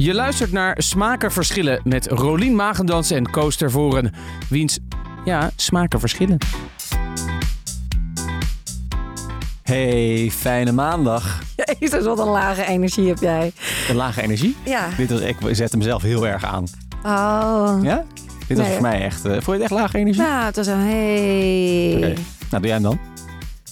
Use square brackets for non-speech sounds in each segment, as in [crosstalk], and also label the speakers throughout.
Speaker 1: Je luistert naar Smaken Verschillen met Rolien Magendans en Koos Tervoren. Wiens, ja, smaken verschillen.
Speaker 2: Hey, fijne maandag. [laughs]
Speaker 3: Jezus, wat een lage energie heb jij.
Speaker 2: Een lage energie.
Speaker 3: Ja.
Speaker 2: Dit was, ik zet hem zelf heel erg aan.
Speaker 3: Oh.
Speaker 2: Ja? Dit was
Speaker 3: Nee.
Speaker 2: voor mij echt... eh vond je het echt lage energie?
Speaker 3: Nou, het was een hey.
Speaker 2: Oké. Nou, doe jij hem dan.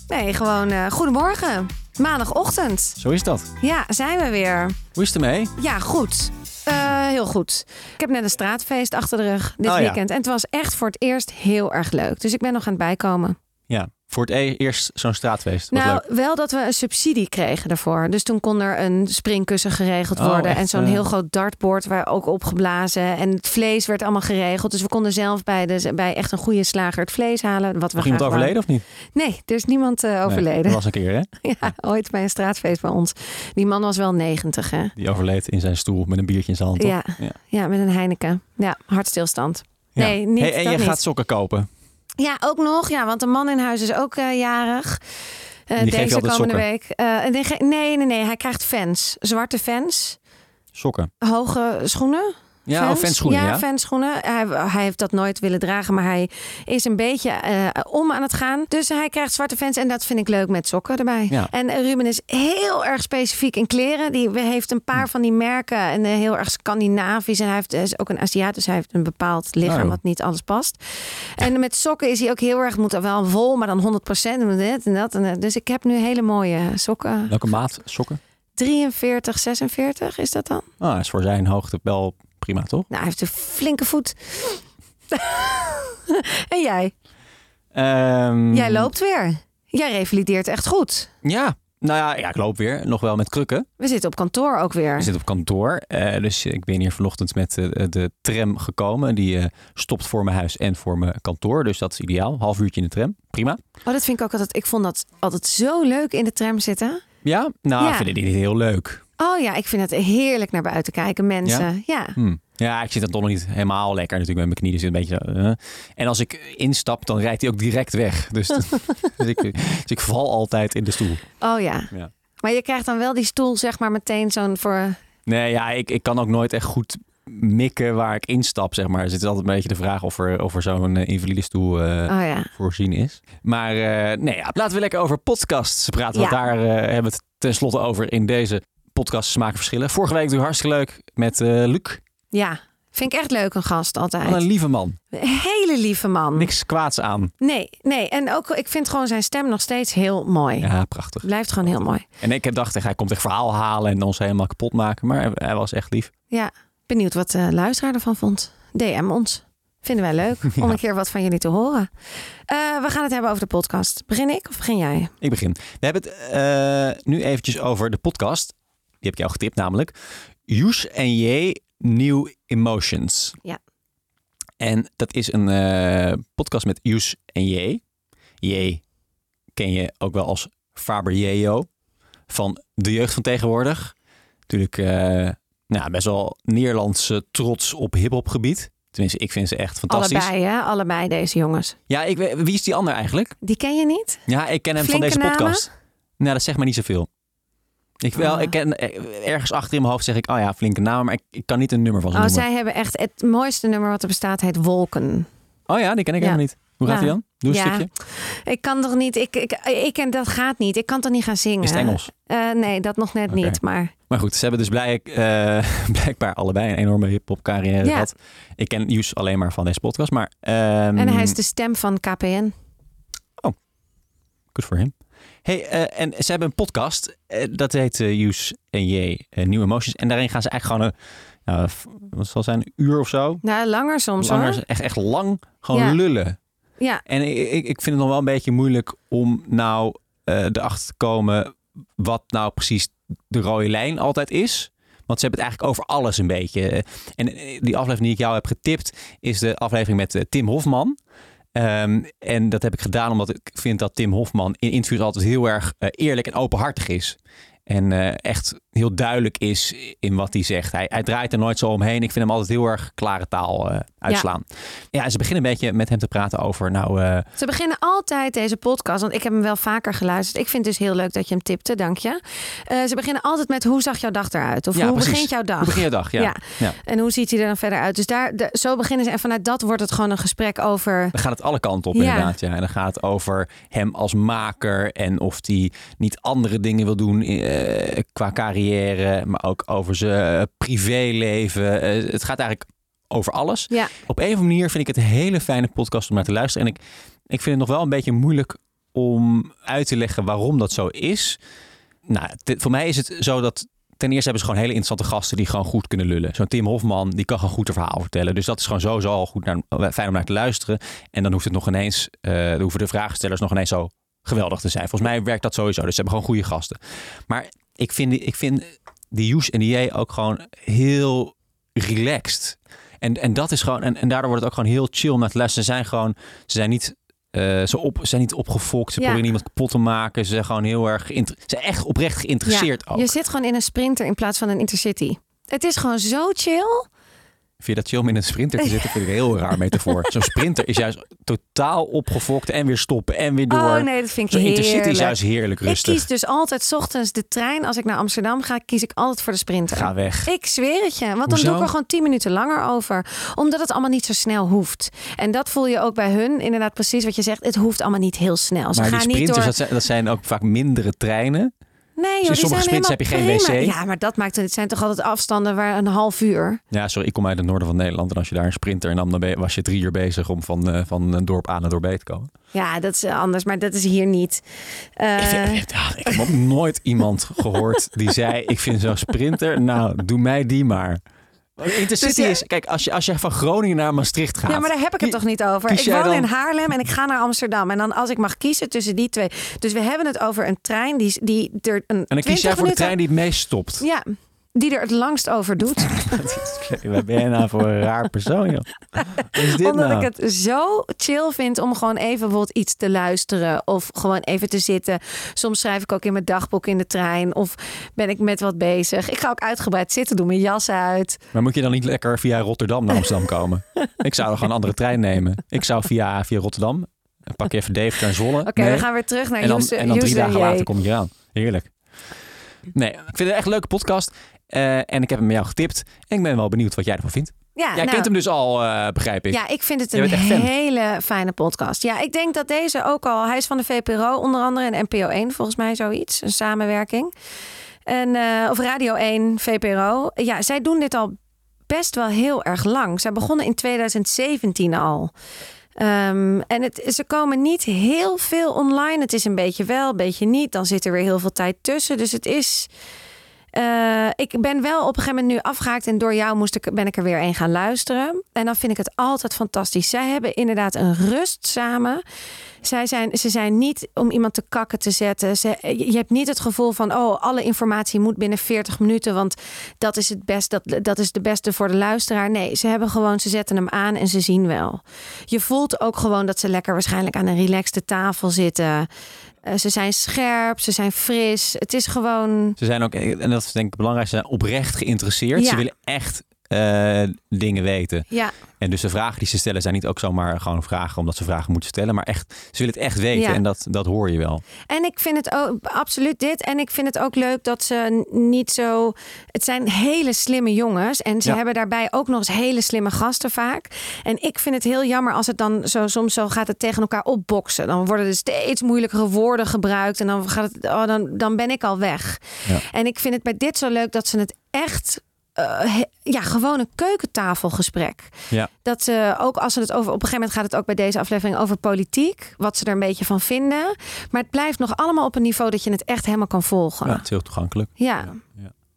Speaker 3: Nee, gewoon eh, goedemorgen. Maandagochtend.
Speaker 2: Zo is dat.
Speaker 3: Ja, zijn we weer.
Speaker 2: Hoe is het ermee?
Speaker 3: Ja, goed. Eh, heel goed. Ik heb net een straatfeest achter de rug dit
Speaker 2: Oh, ja.
Speaker 3: weekend. En het was echt voor het eerst heel erg leuk. Dus ik ben nog aan het bijkomen.
Speaker 2: Voor het e- eerst zo'n straatfeest.
Speaker 3: Nou,
Speaker 2: leuk.
Speaker 3: wel dat we een subsidie kregen daarvoor. Dus toen kon er een springkussen geregeld
Speaker 2: Oh,
Speaker 3: worden.
Speaker 2: echt,
Speaker 3: en zo'n
Speaker 2: eh.
Speaker 3: heel groot dartboard waar ook opgeblazen. En het vlees werd allemaal geregeld. Dus we konden zelf bij, de, bij echt een goede slager het vlees halen. Wat we
Speaker 2: iemand overleden of niet?
Speaker 3: Nee, er is niemand eh,
Speaker 2: Nee,
Speaker 3: overleden.
Speaker 2: dat was een keer, hè? [laughs]
Speaker 3: Ja, ooit bij een straatfeest bij ons. Die man was wel 90, hè?
Speaker 2: Die overleed in zijn stoel met een biertje in zijn hand.
Speaker 3: Ja,
Speaker 2: Ja.
Speaker 3: ja, met een Heineken. Ja, hartstilstand. Nee, niet,
Speaker 2: Hey, en je
Speaker 3: niet.
Speaker 2: gaat sokken kopen.
Speaker 3: Ja, ook nog. Ja, want de man in huis is ook eh, jarig. Eh, deze komende
Speaker 2: sokken?
Speaker 3: week. Eh, nee, nee, nee. Hij krijgt fans. Zwarte fans.
Speaker 2: Sokken.
Speaker 3: Hoge schoenen.
Speaker 2: Ja, of fanschoenen, ja.
Speaker 3: fanschoenen. Hij, hij heeft dat nooit willen dragen, maar hij is een beetje eh, om aan het gaan. Dus hij krijgt zwarte fans en dat vind ik leuk met sokken erbij.
Speaker 2: Ja.
Speaker 3: En Ruben is heel erg specifiek in kleren. Die heeft een
Speaker 2: Hm.
Speaker 3: paar van die merken en eh, heel erg Scandinavisch. En hij heeft, is ook een Aziat, dus hij heeft een bepaald lichaam
Speaker 2: Oh.
Speaker 3: wat niet alles past. En met sokken is hij ook heel erg, moet wel vol, maar dan 100% en dit en dat. En, eh, dus ik heb nu hele mooie sokken.
Speaker 2: Welke maat sokken?
Speaker 3: 43, 46 is dat dan?
Speaker 2: Ah, is voor zijn hoogte wel prima, toch?
Speaker 3: Nou, hij heeft een flinke voet. [laughs] en jij?
Speaker 2: Ehm,
Speaker 3: Jij loopt weer. Jij revalideert echt goed.
Speaker 2: Ja. Nou ja, ja, ik loop weer. Nog wel met krukken.
Speaker 3: We zitten op kantoor ook weer.
Speaker 2: Ik zit op kantoor. eh, dus ik ben hier vanochtend met eh, de tram gekomen. Die eh, stopt voor mijn huis en voor mijn kantoor. Dus dat is ideaal. Half uurtje in de tram. Prima.
Speaker 3: Oh, dat vind ik ook altijd. Ik vond dat altijd zo leuk in de tram zitten.
Speaker 2: Ja, nou,
Speaker 3: Ja.
Speaker 2: ik vind dit heel leuk.
Speaker 3: Oh ja, ik vind het heerlijk naar buiten kijken, mensen. Ja.
Speaker 2: Ja, ik zit dan toch nog niet helemaal lekker natuurlijk met mijn knieën. Zit een beetje, eh. En als ik instap, dan rijdt hij ook direct weg. Dus, [laughs] dus, ik, dus ik val altijd in de stoel.
Speaker 3: Oh ja.
Speaker 2: Ja.
Speaker 3: Maar je krijgt dan wel die stoel, zeg maar, meteen zo'n voor.
Speaker 2: Nee, ja, ik, ik kan ook nooit echt goed mikken waar ik instap, zeg maar. Er zit altijd een beetje de vraag of er, of er zo'n eh, invalide stoel eh,
Speaker 3: Oh ja.
Speaker 2: voorzien is. Maar nee, ja, laten we lekker over podcasts praten. Want daar hebben we het tenslotte over in deze podcast Smaken Verschillen. Vorige week natuurlijk hartstikke leuk met eh Luc.
Speaker 3: Ja. Vind ik echt leuk, een gast altijd.
Speaker 2: Wat een lieve man.
Speaker 3: Een hele lieve man.
Speaker 2: Niks kwaads aan.
Speaker 3: Nee, nee. En ook, ik vind gewoon zijn stem nog steeds heel mooi.
Speaker 2: Ja, prachtig.
Speaker 3: Blijft gewoon heel mooi.
Speaker 2: En ik heb dacht, hij komt echt verhaal halen en ons helemaal kapot maken. Maar hij, was echt lief.
Speaker 3: Ja, benieuwd wat de luisteraar ervan vond. DM ons. Vinden wij leuk [laughs] om een keer wat van jullie te horen. Eh, we gaan het hebben over de podcast. Begin ik of begin jij?
Speaker 2: Ik begin. We hebben het eh, nu eventjes over de podcast. Heb ik jou getipt namelijk. Joes en J New Emotions.
Speaker 3: Ja.
Speaker 2: En dat is een eh, podcast met Joes en J. J ken je ook wel als Faber Jejo van de jeugd van tegenwoordig. Natuurlijk eh, nou, best wel Nederlandse trots op hip-hop gebied. Tenminste, ik vind ze echt fantastisch.
Speaker 3: Allebei, hè? Allebei deze jongens.
Speaker 2: Ja, ik, wie is die ander eigenlijk?
Speaker 3: Die ken je niet?
Speaker 2: Ja, ik ken hem
Speaker 3: Flinke
Speaker 2: van deze
Speaker 3: namen?
Speaker 2: podcast. Nou, dat zegt maar niet zoveel. Ik, wel,
Speaker 3: Ah.
Speaker 2: ik ken eh, ergens achter in mijn hoofd zeg ik, oh ja, flinke naam, maar ik, ik kan niet een nummer van ze
Speaker 3: Oh,
Speaker 2: noemen.
Speaker 3: zij hebben echt het mooiste nummer wat er bestaat, heet Wolken.
Speaker 2: Oh ja, die ken ik
Speaker 3: Ja.
Speaker 2: helemaal niet. Hoe gaat
Speaker 3: Ja.
Speaker 2: die dan? Doe een
Speaker 3: Ja.
Speaker 2: stukje.
Speaker 3: Ik kan toch niet, ik, ik, ik ken dat gaat niet. Ik kan toch niet gaan zingen?
Speaker 2: Is het Engels?
Speaker 3: Eh, nee, dat nog net niet. Maar
Speaker 2: Maar goed, ze hebben dus blijk, eh, [laughs] blijkbaar allebei een enorme hip-hop carrière gehad. Ik ken Joes alleen maar van deze podcast, maar. ehm,
Speaker 3: en hij is de stem van KPN.
Speaker 2: Good for him. Hey, eh, en ze hebben een podcast. eh, dat heet eh Use en J New Emotions. En daarin gaan ze eigenlijk gewoon een, nou, wat zal zijn, een uur of zo.
Speaker 3: Nou, langer soms
Speaker 2: Langer,
Speaker 3: hoor.
Speaker 2: echt, echt lang gewoon
Speaker 3: Ja.
Speaker 2: lullen.
Speaker 3: Ja,
Speaker 2: En ik, ik, vind het nog wel een beetje moeilijk om nou erachter te komen wat nou precies de rode lijn altijd is. Want ze hebben het eigenlijk over alles een beetje. En die aflevering die ik jou heb getipt is de aflevering met Tim Hofman. Ehm, en dat heb ik gedaan omdat ik vind dat Tim Hofman in interviews altijd heel erg eh, eerlijk en openhartig is. En eh, echt heel duidelijk is in wat hij zegt. Hij, hij draait er nooit zo omheen. Ik vind hem altijd heel erg klare taal eh, uitslaan. Ja. en ze beginnen een beetje met hem te praten over... Nou, eh,
Speaker 3: Ze beginnen altijd deze podcast, want ik heb hem wel vaker geluisterd. Ik vind het dus heel leuk dat je hem tipte, dank je. Eh, ze beginnen altijd met hoe zag jouw dag eruit? Of
Speaker 2: Ja,
Speaker 3: hoe
Speaker 2: precies.
Speaker 3: begint jouw dag?
Speaker 2: hoe begin je dag? Ja.
Speaker 3: Ja. En hoe ziet hij er dan verder uit? Dus daar, de- zo beginnen ze. En vanuit dat wordt het gewoon een gesprek over...
Speaker 2: Dan gaat het alle kanten op inderdaad. Ja. En dan gaat het over hem als maker en of hij niet andere dingen wil doen qua carrière, maar ook over zijn eh, privéleven. Eh, het gaat eigenlijk over alles.
Speaker 3: Ja,
Speaker 2: Op een of andere manier vind ik het een hele fijne podcast om naar te luisteren. En ik, ik vind het nog wel een beetje moeilijk om uit te leggen waarom dat zo is. Nou, dit- voor mij is het zo dat ten eerste hebben ze gewoon hele interessante gasten die gewoon goed kunnen lullen. Zo'n Tim Hofman, die kan gewoon goed een verhaal vertellen. Dus dat is gewoon sowieso al goed naar, fijn om naar te luisteren. En dan hoeft het nog ineens, eh, dan hoeven de vraagstellers nog ineens zo geweldig te zijn. Volgens mij werkt dat sowieso. Dus ze hebben gewoon goede gasten. Maar ik vind, die- ik vind die Joes en die J ook gewoon heel relaxed. En, en dat is gewoon, en, en daardoor wordt het ook gewoon heel chill te luisteren. Ze zijn gewoon, ze zijn niet, eh, zo op, ze zijn niet opgefokt. Ze
Speaker 3: Ja.
Speaker 2: proberen niemand kapot te maken. Ze zijn gewoon heel erg, ze zijn echt oprecht geïnteresseerd ook.
Speaker 3: je zit gewoon in een sprinter in plaats van een intercity. Het is gewoon zo chill.
Speaker 2: Vind je dat chill om in een sprinter te zitten? Vind ik een heel raar metafoor. Zo'n sprinter is juist totaal opgefokt en weer stoppen en weer door.
Speaker 3: Oh nee, dat vind ik
Speaker 2: Zo'n intercity
Speaker 3: heerlijk.
Speaker 2: is juist heerlijk
Speaker 3: Ik
Speaker 2: rustig.
Speaker 3: kies dus altijd 's ochtends de trein. Als ik naar Amsterdam ga, kies ik altijd voor de sprinter.
Speaker 2: Ga weg.
Speaker 3: Ik zweer het je. Want dan doe ik er gewoon 10 minuten langer over. Omdat het allemaal niet zo snel hoeft. En dat voel je ook bij hun. Inderdaad, precies wat je zegt. Het hoeft allemaal niet heel snel. Ze
Speaker 2: Maar die
Speaker 3: gaan niet
Speaker 2: sprinters,
Speaker 3: door.
Speaker 2: dat zijn, dat zijn ook vaak mindere treinen.
Speaker 3: Nee, joh,
Speaker 2: in
Speaker 3: die
Speaker 2: sommige sprints heb je geen wc.
Speaker 3: Ja, maar dat maakt het. Het zijn toch altijd afstanden waar een half uur.
Speaker 2: Ja, sorry, ik kom uit het noorden van Nederland. En als je daar een sprinter nam, dan was je drie uur bezig om van, eh, van een dorp A naar dorp B te komen.
Speaker 3: Ja, dat is anders, maar dat is hier niet. Eh,
Speaker 2: Ik, ja, ik heb nog nooit iemand gehoord die zei: Ik vind zo'n sprinter, nou, doe mij die maar. Intercity
Speaker 3: Dus je-
Speaker 2: is, kijk, als je, als je van Groningen naar Maastricht gaat.
Speaker 3: ja, maar daar heb ik het toch niet over. Ik woon
Speaker 2: dan-
Speaker 3: in Haarlem en ik ga naar Amsterdam. En dan als ik mag kiezen tussen die twee. Dus we hebben het over een trein die, die er een.
Speaker 2: En dan kies
Speaker 3: 20
Speaker 2: jij voor de trein die het meest stopt.
Speaker 3: Ja, die er het langst over doet. [laughs]
Speaker 2: Wat ben je nou voor een raar persoon, joh? Wat is dit
Speaker 3: Omdat
Speaker 2: nou?
Speaker 3: ik het zo chill vind om gewoon even bijvoorbeeld iets te luisteren. Of gewoon even te zitten. Soms schrijf ik ook in mijn dagboek in de trein. Of ben ik met wat bezig. Ik ga ook uitgebreid zitten, doe mijn jas uit.
Speaker 2: Maar moet je dan niet lekker via Rotterdam naar Amsterdam [laughs] komen? ik zou er gewoon een andere trein nemen. Ik zou via, via Rotterdam. Dan pak je even Deventer en Zwolle.
Speaker 3: Oké,
Speaker 2: mee.
Speaker 3: we gaan weer terug naar
Speaker 2: en dan,
Speaker 3: Houston-
Speaker 2: en dan drie
Speaker 3: Houston
Speaker 2: dagen later kom je eraan. Heerlijk. Nee, ik vind het echt een leuke podcast. Eh, en ik heb hem met jou getipt. En ik ben wel benieuwd wat jij ervan vindt.
Speaker 3: Ja,
Speaker 2: Jij
Speaker 3: nou,
Speaker 2: kent hem dus al, eh, begrijp ik.
Speaker 3: Ja, ik vind het een hele fijne podcast. Ja, ik denk dat deze ook al... Hij is van de VPRO onder andere en NPO 1 volgens mij zoiets. Een samenwerking. En, eh, of Radio 1, VPRO. Ja, zij doen dit al best wel heel erg lang. Zij begonnen in 2017 al. Ehm, en het, ze komen niet heel veel online. Het is een beetje wel, een beetje niet. Dan zit er weer heel veel tijd tussen. Dus het is... eh, ik ben wel op een gegeven moment nu afgehaakt en door jou moest ik, ben ik er weer een gaan luisteren. En dan vind ik het altijd fantastisch. Zij hebben inderdaad een rust samen. Zij zijn, ze zijn niet om iemand te kakken te zetten. Ze, je hebt niet het gevoel van, oh, alle informatie moet binnen 40 minuten, want dat is het best, dat, dat is de beste voor de luisteraar. Nee, ze hebben gewoon, ze zetten hem aan en ze zien wel. Je voelt ook gewoon dat ze lekker waarschijnlijk aan een relaxte tafel zitten. Eh, ze zijn scherp, ze zijn fris. Het is gewoon.
Speaker 2: Ze zijn ook, en dat is denk ik het belangrijkste, ze zijn oprecht geïnteresseerd.
Speaker 3: Ja.
Speaker 2: Ze willen echt eh, dingen weten.
Speaker 3: Ja,
Speaker 2: En dus de vragen die ze stellen zijn niet ook zomaar gewoon vragen omdat ze vragen moeten stellen. Maar echt, ze willen het echt weten
Speaker 3: Ja.
Speaker 2: en dat, dat hoor je wel.
Speaker 3: En ik vind het ook absoluut dit. En ik vind het ook leuk dat ze niet zo. Het zijn hele slimme jongens. En ze
Speaker 2: Ja.
Speaker 3: hebben daarbij ook nog eens hele slimme gasten vaak. En ik vind het heel jammer als het dan zo soms zo gaat het tegen elkaar opboksen. Dan worden er steeds moeilijkere woorden gebruikt. En dan gaat het. Oh, dan, dan ben ik al weg.
Speaker 2: Ja.
Speaker 3: En ik vind het bij dit zo leuk dat ze het echt. Eh, ja, gewoon een keukentafelgesprek.
Speaker 2: Ja.
Speaker 3: Dat ze ook als ze het over. Op een gegeven moment gaat het ook bij deze aflevering over politiek. Wat ze er een beetje van vinden. Maar het blijft nog allemaal op een niveau dat je het echt helemaal kan volgen.
Speaker 2: Ja,
Speaker 3: Ja.
Speaker 2: het is heel toegankelijk.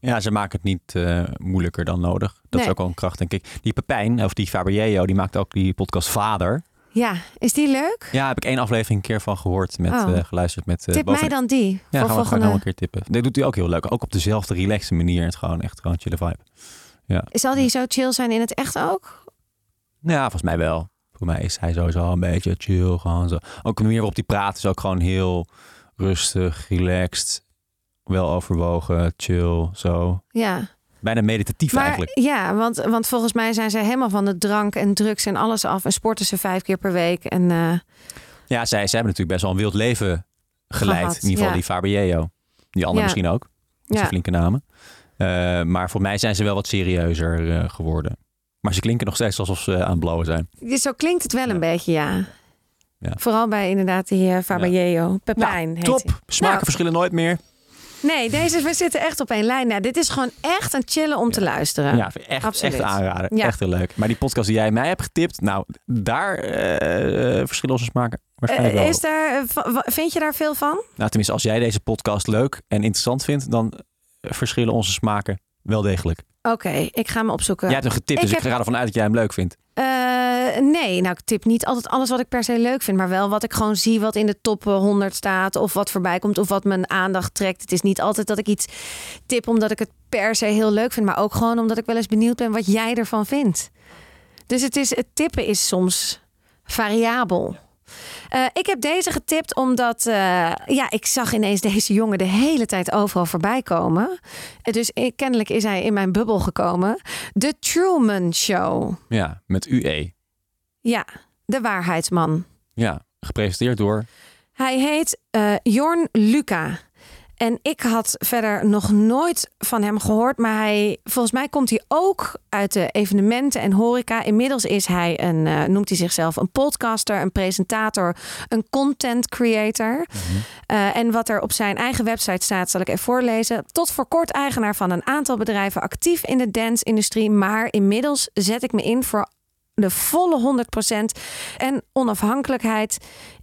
Speaker 2: Ja, ze maken het niet eh, moeilijker dan nodig. Dat
Speaker 3: Nee.
Speaker 2: is ook wel een kracht, denk ik. Die Pepijn, of die Fabergeo, die maakt ook die podcast Vader.
Speaker 3: Ja, is die leuk?
Speaker 2: Ja, heb ik één aflevering een keer van gehoord, met,
Speaker 3: Oh.
Speaker 2: eh, geluisterd met... eh,
Speaker 3: Tip
Speaker 2: boven-
Speaker 3: mij dan die.
Speaker 2: Ja, gaan we,
Speaker 3: volgende.
Speaker 2: nog een keer tippen. Dit doet hij ook heel leuk. Ook op dezelfde relaxe manier. Het gewoon echt gewoon chille vibe.
Speaker 3: Zal die zo chill zijn in het echt ook?
Speaker 2: Ja, volgens mij wel. Voor mij is hij sowieso een beetje chill. Gewoon zo. Ook de manier waarop hij praat is ook gewoon heel rustig, relaxed. wel overwogen, chill, zo.
Speaker 3: Ja.
Speaker 2: Bijna meditatief
Speaker 3: Maar
Speaker 2: eigenlijk.
Speaker 3: ja, want, want volgens mij zijn ze helemaal van de drank en drugs en alles af. En sporten ze vijf keer per week. En eh,
Speaker 2: Ja, zij, zij hebben natuurlijk best wel een wild leven geleid.
Speaker 3: Gehad,
Speaker 2: in ieder geval
Speaker 3: ja.
Speaker 2: die Fabergeo. Die andere
Speaker 3: Ja.
Speaker 2: misschien ook. Dat zijn
Speaker 3: ja.
Speaker 2: flinke namen. Eh, maar voor mij zijn ze wel wat serieuzer eh, geworden. Maar ze klinken nog steeds alsof ze aan het blowen zijn.
Speaker 3: Zo klinkt het wel een beetje, ja.
Speaker 2: Ja.
Speaker 3: Vooral bij inderdaad die uh, Fabergeo. Pepijn heet
Speaker 2: Top.
Speaker 3: hij.
Speaker 2: Smaken
Speaker 3: Nou.
Speaker 2: verschillen nooit meer.
Speaker 3: Nee, deze, we zitten echt op één lijn. Nou, dit is gewoon echt een chillen om te luisteren.
Speaker 2: Ja, echt,
Speaker 3: absoluut.
Speaker 2: echt aanraden.
Speaker 3: Ja.
Speaker 2: Echt heel leuk. Maar die podcast die jij mij hebt getipt, nou, daar eh, verschillen onze smaken
Speaker 3: Eh,
Speaker 2: wel.
Speaker 3: is daar, eh, vind je daar veel van?
Speaker 2: Nou, tenminste, als jij deze podcast leuk en interessant vindt, dan eh, verschillen onze smaken wel degelijk.
Speaker 3: Oké, ik ga me opzoeken.
Speaker 2: Jij hebt hem getipt,
Speaker 3: Ik
Speaker 2: dus ik ga ervan uit dat jij hem leuk vindt.
Speaker 3: Eh, nee, nou ik tip niet altijd alles wat ik per se leuk vind, maar wel wat ik gewoon zie wat in de top eh, 100 staat of wat voorbij komt of wat mijn aandacht trekt. Het is niet altijd dat ik iets tip omdat ik het per se heel leuk vind, maar ook gewoon omdat ik wel eens benieuwd ben wat jij ervan vindt. Dus het, is, het tippen is soms variabel. Eh, ik heb deze getipt omdat eh, ja, ik zag ineens deze jongen de hele tijd overal voorbij komen. Eh, Dus kennelijk is hij in mijn bubbel gekomen. The Truman Show.
Speaker 2: Ja, met UE.
Speaker 3: Ja, de waarheidsman.
Speaker 2: Ja, gepresenteerd door.
Speaker 3: Hij heet eh, Jorn Luca. En ik had verder nog nooit van hem gehoord. Maar hij, volgens mij komt hij ook uit de evenementen en horeca. Inmiddels is hij een, eh, noemt hij zichzelf een podcaster, een presentator, een content creator. Eh, en wat er op zijn eigen website staat, zal ik even voorlezen. Tot voor kort eigenaar van een aantal bedrijven actief in de dance-industrie. Maar inmiddels zet ik me in voor de volle 100% en onafhankelijkheid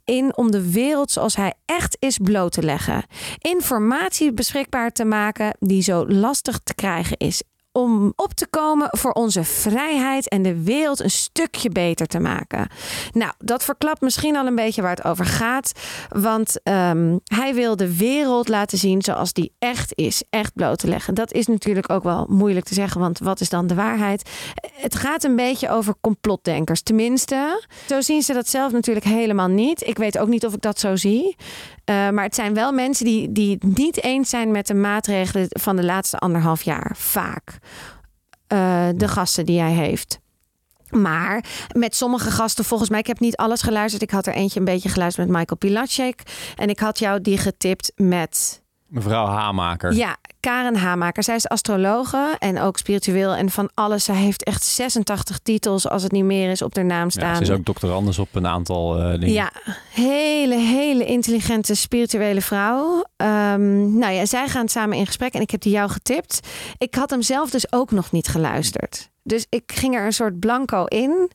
Speaker 3: in om de wereld zoals hij echt is bloot te leggen. Informatie beschikbaar te maken die zo lastig te krijgen is. Om op te komen voor onze vrijheid en de wereld een stukje beter te maken. Nou, dat verklapt misschien al een beetje waar het over gaat. Want ehm, hij wil de wereld laten zien zoals die echt is. Echt bloot te leggen. Dat is natuurlijk ook wel moeilijk te zeggen. Want wat is dan de waarheid? Het gaat een beetje over complotdenkers. Tenminste, zo zien ze dat zelf natuurlijk helemaal niet. Ik weet ook niet of ik dat zo zie. Uh, maar het zijn wel mensen die, die het niet eens zijn met de maatregelen van de laatste anderhalf jaar. Vaak. Uh, de gasten die hij heeft. Maar met sommige gasten, volgens mij, ik heb niet alles geluisterd. Ik had er eentje een beetje geluisterd met Michael Pilacek. En ik had jou die getipt met.
Speaker 2: Mevrouw Hamaker.
Speaker 3: Ja, Karen Hamaker. Zij is astrologe en ook spiritueel en van alles. Zij heeft echt 86 titels, als het niet meer is, op haar naam staan.
Speaker 2: Ja, ze is ook doctorandus op een aantal uh, dingen.
Speaker 3: Ja, hele, hele intelligente spirituele vrouw. Um, nou ja, zij gaan samen in gesprek en ik heb die jou getipt. Ik had hem zelf dus ook nog niet geluisterd. Dus ik ging er een soort blanco in.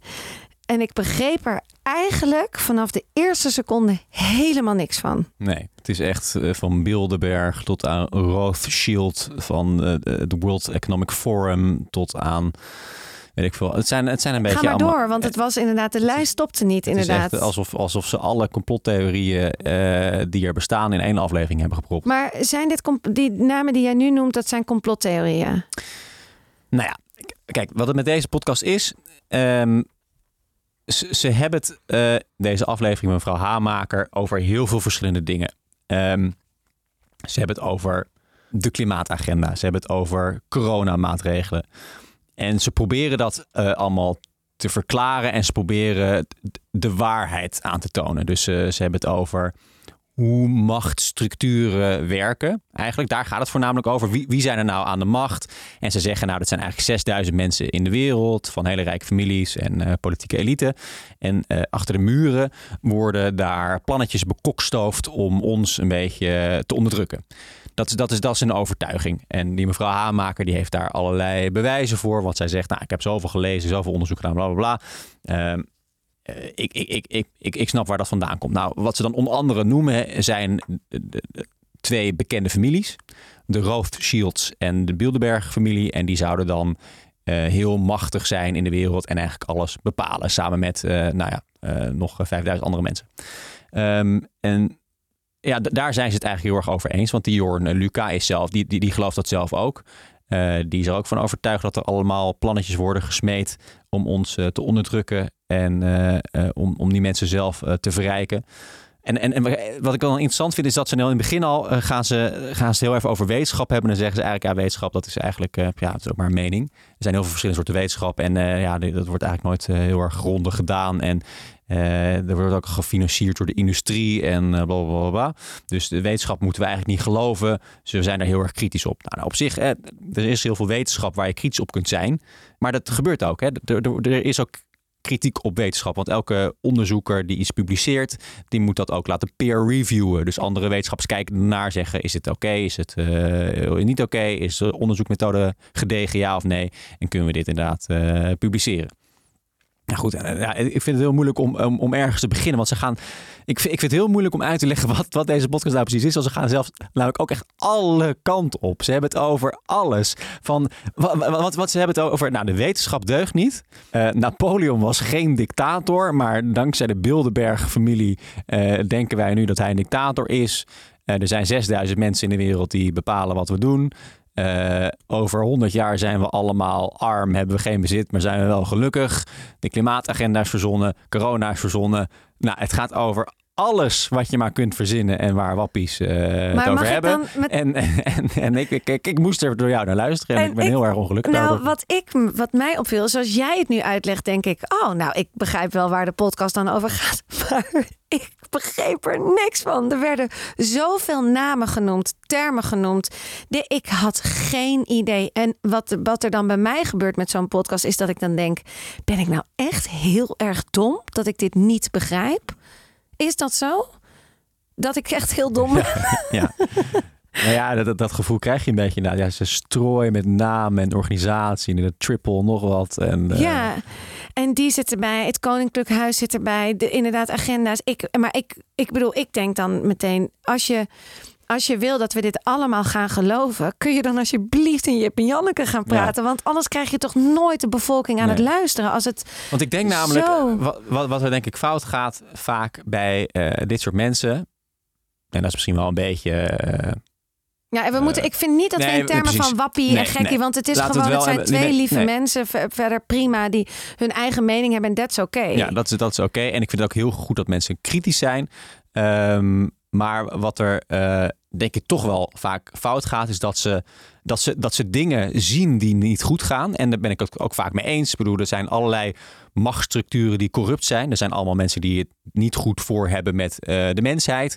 Speaker 3: En ik begreep er eigenlijk vanaf de eerste seconde helemaal niks van.
Speaker 2: Nee, het is echt uh, van Bilderberg tot aan Rothschild, van het World Economic Forum tot aan. Weet ik veel. Het zijn, het zijn een beetje.
Speaker 3: Ga maar
Speaker 2: allemaal,
Speaker 3: door, want het was inderdaad, de lijst stopte niet.
Speaker 2: Het
Speaker 3: inderdaad.
Speaker 2: is echt alsof, alsof ze alle complottheorieën uh, die er bestaan in één aflevering hebben gepropt.
Speaker 3: Maar zijn dit die namen die jij nu noemt, dat zijn complottheorieën?
Speaker 2: Nou ja, kijk, wat het met deze podcast is. Um, ze, hebben het, uh, deze aflevering, mevrouw Hamaker, over heel veel verschillende dingen. Um, ze hebben het over de klimaatagenda. Ze hebben het over coronamaatregelen. En ze proberen dat uh, allemaal te verklaren en ze proberen de waarheid aan te tonen. Dus uh, ze hebben het over hoe machtsstructuren werken. Eigenlijk, daar gaat het voornamelijk over. Wie, wie zijn er nou aan de macht? En ze zeggen, nou, dat zijn eigenlijk 6000 mensen in de wereld... van hele rijke families en uh, politieke elite. En uh, achter de muren worden daar plannetjes bekokstoofd... om ons een beetje te onderdrukken. Dat is, dat, is, dat is een overtuiging. En die mevrouw Hamaker die heeft daar allerlei bewijzen voor. Want zij zegt, nou, ik heb zoveel gelezen, zoveel onderzoek gedaan, bla, bla, bla. Uh, ik, ik, ik, ik, ik, snap waar dat vandaan komt. Nou, wat ze dan onder andere noemen zijn twee bekende families. De Rothschilds en de Bilderberg-familie. En die zouden dan uh, heel machtig zijn in de wereld en eigenlijk alles bepalen. Samen met, uh, nou ja, uh, nog 5000 andere mensen. Um, en ja, daar zijn ze het eigenlijk heel erg over eens. Want die Jorn Luca is zelf, die, die, die gelooft dat zelf ook. Uh, die is er ook van overtuigd dat er allemaal plannetjes worden gesmeed om ons uh, te onderdrukken en uh, om, om die mensen zelf te verrijken. En, en, en wat ik wel interessant vind is dat ze nou in het begin al eh, gaan, ze, gaan ze heel even over wetenschap hebben. En dan zeggen ze eigenlijk, ja, wetenschap dat is eigenlijk, eh, ja, het is ook maar een mening. Er zijn heel veel verschillende soorten wetenschap en eh, ja, dat wordt eigenlijk nooit eh, heel erg grondig gedaan. En eh, er wordt ook gefinancierd door de industrie en eh, bla bla bla. Dus de wetenschap moeten we eigenlijk niet geloven. Dus we zijn daar heel erg kritisch op. Nou, nou, op zich, eh, er is heel veel wetenschap waar je kritisch op kunt zijn. Maar dat gebeurt ook. Hè. Er, is ook kritiek op wetenschap. Want elke onderzoeker die iets publiceert, die moet dat ook laten peer reviewen. Dus andere wetenschappers kijken ernaar, zeggen: is het oké, is het niet oké, is de onderzoekmethode gedegen, ja of nee? En kunnen we dit inderdaad publiceren? Nou goed, eh, ja, ik vind het heel moeilijk om, om, om ergens te beginnen. Want ze gaan. Ik ik vind het heel moeilijk om uit te leggen [laughs] wat, wat deze podcast nou precies is. Want ze gaan zelfs namelijk ook echt alle kanten op. Ze hebben het over alles. Van wat, wat, wat ze hebben het over. Nou, de wetenschap deugt niet. Eh, Napoleon was geen dictator. Maar dankzij de Bilderberg-familie eh, denken wij nu dat hij een dictator is. Er zijn 6000 mensen in de wereld die bepalen wat we doen. Uh, over 100 jaar zijn we allemaal arm, hebben we geen bezit, maar zijn we wel gelukkig. De klimaatagenda is verzonnen, corona is verzonnen. Nou, het gaat over alles wat je maar kunt verzinnen en waar wappies uh, het over hebben. Met... En, en, en ik, ik, ik, ik, moest er door jou naar luisteren en, en ik ben ik, heel erg ongelukkig.
Speaker 3: Nou,
Speaker 2: daardoor.
Speaker 3: wat, ik, wat mij opviel, zoals jij het nu uitlegt, denk ik... oh, nou, ik begrijp wel waar de podcast dan over gaat. [laughs] Maar ik begreep er niks van. Er werden zoveel namen genoemd, termen genoemd. De, ik had geen idee. En wat, wat er dan bij mij gebeurt met zo'n podcast... is dat ik dan denk, ben ik nou echt heel erg dom... dat ik dit niet begrijp? Is dat zo? Dat ik echt heel dom ben?
Speaker 2: Ja. [laughs] ja. Nou ja, dat, dat, gevoel krijg je een beetje. Nou, ja, ze strooien met naam en organisatie en de triple nog wat. En, uh...
Speaker 3: Ja, en die zit erbij. Het Koninklijk Huis zit erbij. De, inderdaad, agenda's. Ik, maar ik, ik bedoel, ik denk dan meteen... als je, als je wil dat we dit allemaal gaan geloven... kun je dan alsjeblieft in Jip en Janneke gaan praten. Ja. Want anders krijg je toch nooit de bevolking aan nee. het luisteren. Als het
Speaker 2: Want ik denk namelijk, zo... wat, wat er denk ik fout gaat vaak bij uh, dit soort mensen... en dat is misschien wel een beetje... Uh,
Speaker 3: ja, en we moeten, ik vind niet dat nee, we in termen precies. van wappie nee, en gekkie, want het is Laat gewoon, het, het zijn twee lieve mensen, verder prima, die hun eigen mening hebben en dat is oké. Okay.
Speaker 2: Ja, dat is, dat is oké. Okay. En ik vind het ook heel goed dat mensen kritisch zijn. Um, maar wat er uh, denk ik toch wel vaak fout gaat, is dat ze, dat, ze, dat ze dingen zien die niet goed gaan. En daar ben ik het ook vaak mee eens. Ik bedoel, er zijn allerlei machtsstructuren die corrupt zijn. Er zijn allemaal mensen die het niet goed voor hebben met uh, de mensheid.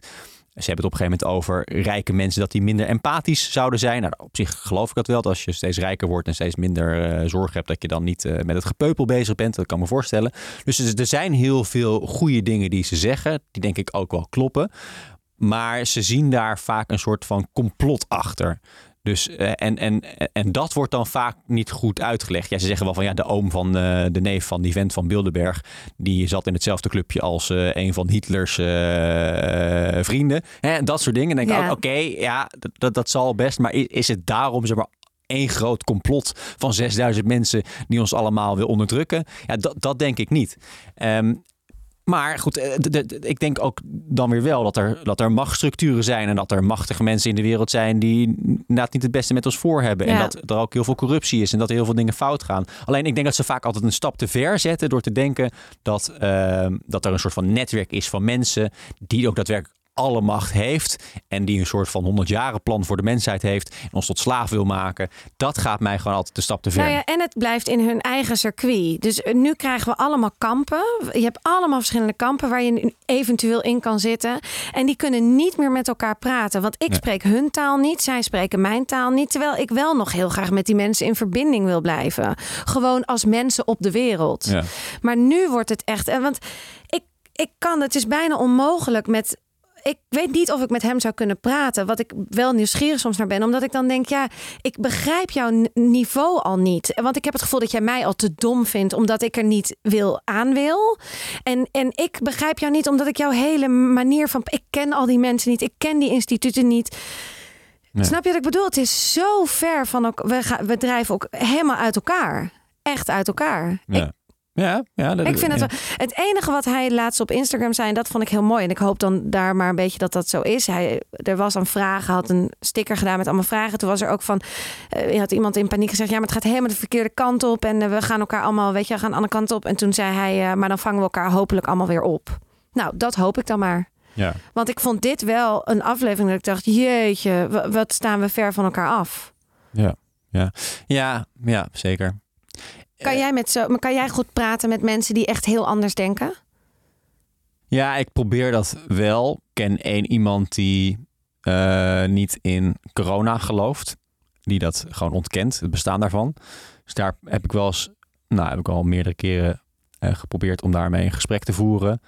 Speaker 2: Ze hebben het op een gegeven moment over rijke mensen dat die minder empathisch zouden zijn. Nou, op zich geloof ik dat wel. Dat als je steeds rijker wordt en steeds minder uh, zorg hebt, dat je dan niet met het gepeupel bezig bent. Dat kan me voorstellen. Dus er zijn heel veel goede dingen die ze zeggen, die denk ik ook wel kloppen. Maar ze zien daar vaak een soort van complot achter. Dus, uh, en, en, en dat wordt dan vaak niet goed uitgelegd. Ja, ze zeggen wel van ja, de oom van uh, de neef van die vent van Bilderberg, die zat in hetzelfde clubje als uh, een van Hitlers vrienden. Hè, dat soort dingen. Dan denk ik ja. oké, okay, ja, dat, dat zal best. Maar is, is het daarom, zeg maar, één groot complot van 6000 mensen die ons allemaal wil onderdrukken? Ja, dat, dat denk ik niet. Um, maar goed, de, ik denk ook dan weer wel dat er, dat er machtsstructuren zijn en dat er machtige mensen in de wereld zijn die inderdaad niet het beste met ons voor hebben. Ja. En dat er ook heel veel corruptie is en dat er heel veel dingen fout gaan. Alleen ik denk dat ze vaak altijd een stap te ver zetten door te denken dat, uh, dat er een soort van netwerk is van mensen die ook daadwerkelijk alle macht heeft en die een soort van 100 jaren plan voor de mensheid heeft en ons tot slaaf wil maken, dat gaat mij gewoon altijd de stap te ver.
Speaker 3: Nou ja, en het blijft in hun eigen circuit. Dus nu krijgen we allemaal kampen. Je hebt allemaal verschillende kampen waar je eventueel in kan zitten en die kunnen niet meer met elkaar praten, want ik nee. spreek hun taal niet, zij spreken mijn taal niet, terwijl ik wel nog heel graag met die mensen in verbinding wil blijven. Gewoon als mensen op de wereld. Ja. Maar nu wordt het echt, want ik ik kan, het is bijna onmogelijk met ik weet niet of ik met hem zou kunnen praten. Wat ik wel nieuwsgierig soms naar ben. Omdat ik dan denk, ja, ik begrijp jouw niveau al niet. Want ik heb het gevoel dat jij mij al te dom vindt. Omdat ik er niet wil aan wil. En, en ik begrijp jou niet omdat ik jouw hele manier van... Ik ken al die mensen niet. Ik ken die instituten niet. Nee. Snap je wat ik bedoel? Het is zo ver van... Ook, we, gaan, we drijven ook helemaal uit elkaar. Echt uit elkaar.
Speaker 2: Ja. Ik, ja, ja dat,
Speaker 3: ik vind
Speaker 2: ja.
Speaker 3: het wel. Het enige wat hij laatst op Instagram zei, en dat vond ik heel mooi. En ik hoop dan daar maar een beetje dat dat zo is. Hij, er was een vraag, had een sticker gedaan met allemaal vragen. Toen was er ook van, uh, had iemand in paniek gezegd, ja, maar het gaat helemaal de verkeerde kant op. En uh, we gaan elkaar allemaal, weet je, gaan de andere kant op. En toen zei hij, uh, maar dan vangen we elkaar hopelijk allemaal weer op. Nou, dat hoop ik dan maar.
Speaker 2: Ja.
Speaker 3: Want ik vond dit wel een aflevering dat ik dacht, jeetje, wa- wat staan we ver van elkaar af.
Speaker 2: Ja, ja, zeker.
Speaker 3: Kan jij, met zo, maar kan jij goed praten met mensen die echt heel anders denken?
Speaker 2: Ja, ik probeer dat wel. Ik ken één iemand die eh, niet in corona gelooft. Die dat gewoon ontkent, het bestaan daarvan. Dus daar heb ik wel eens, nou heb ik al meerdere keren eh, geprobeerd om daarmee een gesprek te voeren.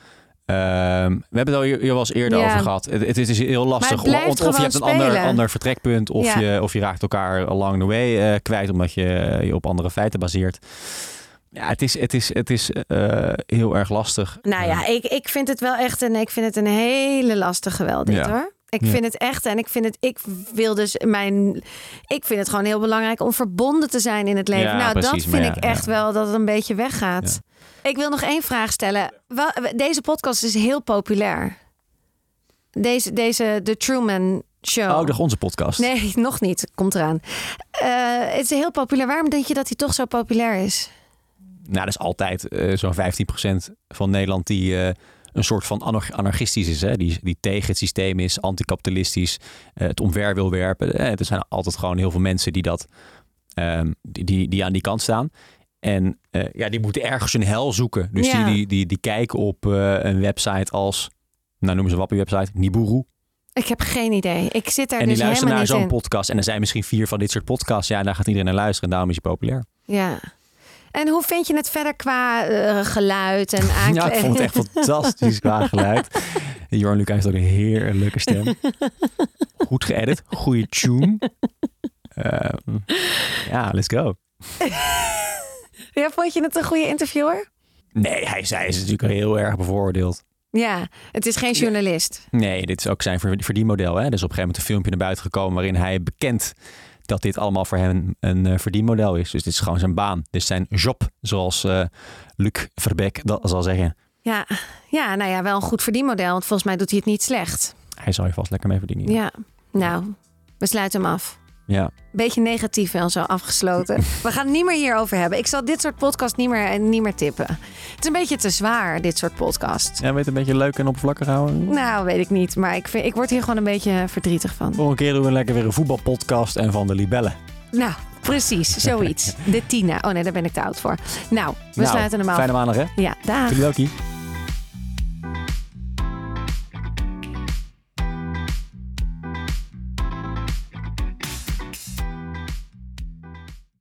Speaker 2: Ehm, we hebben het al hier, hier wel eens eerder
Speaker 3: Ja.
Speaker 2: over gehad. Het, het is dus heel lastig. of, of je hebt een ander, ander vertrekpunt. Of,
Speaker 3: Ja.
Speaker 2: je, of je raakt elkaar along the way eh, kwijt. Omdat je je op andere feiten baseert. Ja, het is, het is, het is eh, heel erg lastig.
Speaker 3: Nou ja, ik, ik vind het wel echt een, ik vind het een hele lastige wel dit
Speaker 2: Ja.
Speaker 3: hoor. Ik
Speaker 2: Ja.
Speaker 3: vind het echt en ik vind het, ik wil dus mijn, ik vind het gewoon heel belangrijk om verbonden te zijn in het leven.
Speaker 2: Ja,
Speaker 3: nou,
Speaker 2: precies,
Speaker 3: dat vind
Speaker 2: ja,
Speaker 3: ik echt wel dat het een beetje weggaat. Ik wil nog één vraag stellen. Deze podcast is heel populair. Deze, deze de Truman Show.
Speaker 2: Oh, dacht onze podcast.
Speaker 3: Nee, [laughs] nog niet. Komt eraan. Eh, het is heel populair. Waarom denk je dat hij toch zo populair is?
Speaker 2: Nou, dat is altijd eh, zo'n 15% van Nederland die eh, een soort van anar- anarchistisch is. Hè? Die, die tegen het systeem is, anticapitalistisch, eh, het omver wil werpen. Eh, er zijn altijd gewoon heel veel mensen die, dat, ehm, die, die, die aan die kant staan. En eh, ja, die moeten ergens een hel zoeken. Dus
Speaker 3: Ja.
Speaker 2: die, die, die, die kijken op een website als, nou noemen ze een wappie-website, Nibiru.
Speaker 3: Ik heb geen idee. Ik zit daar
Speaker 2: En die
Speaker 3: dus
Speaker 2: luisteren
Speaker 3: helemaal
Speaker 2: naar
Speaker 3: niet
Speaker 2: zo'n
Speaker 3: in.
Speaker 2: podcast. En er zijn misschien vier van dit soort podcasts. Ja, en daar gaat iedereen naar luisteren. En daarom is hij populair.
Speaker 3: Ja. En hoe vind je het verder qua eh, geluid en aankleding?
Speaker 2: Ja, ik vond het echt [laughs] fantastisch qua geluid. Jorn Luca heeft ook een heerlijke stem. Goed geëdit, goede tune. Eh, ja, let's go. [laughs]
Speaker 3: Ja, vond je het een goede interviewer?
Speaker 2: Nee, hij, zij is natuurlijk heel erg bevooroordeeld.
Speaker 3: Ja, het is geen journalist.
Speaker 2: Nee, dit is ook zijn ver- verdienmodel. Hè? Er is op een gegeven moment een filmpje naar buiten gekomen waarin hij bekent dat dit allemaal voor hem een eh, verdienmodel is. Dus dit is gewoon zijn baan. Dit is zijn job, zoals eh, Luc Verbeek dat zal zeggen.
Speaker 3: Ja. ja, nou ja, wel een goed verdienmodel. Want volgens mij doet hij het niet slecht.
Speaker 2: Hij zal je vast lekker mee verdienen.
Speaker 3: Ja, nou, we sluiten hem af.
Speaker 2: Ja.
Speaker 3: Beetje negatief en zo afgesloten. [laughs] We gaan het niet meer hierover hebben. Ik zal dit soort podcast niet meer, niet meer tippen. Het is een beetje te zwaar, dit soort podcast.
Speaker 2: Ja, weet het een beetje leuk en oppervlakkig houden.
Speaker 3: Nou, weet ik niet. Maar ik, vind, ik word hier gewoon een beetje verdrietig van.
Speaker 2: Volgende keer doen we lekker weer een voetbalpodcast en van de libellen.
Speaker 3: Nou, precies. Zoiets. [laughs] De Tina. Oh nee, daar ben ik te oud voor. Nou, we
Speaker 2: Nou,
Speaker 3: sluiten hem af.
Speaker 2: Fijne maandag hè?
Speaker 3: Ja, dag.
Speaker 2: Toedeledokie.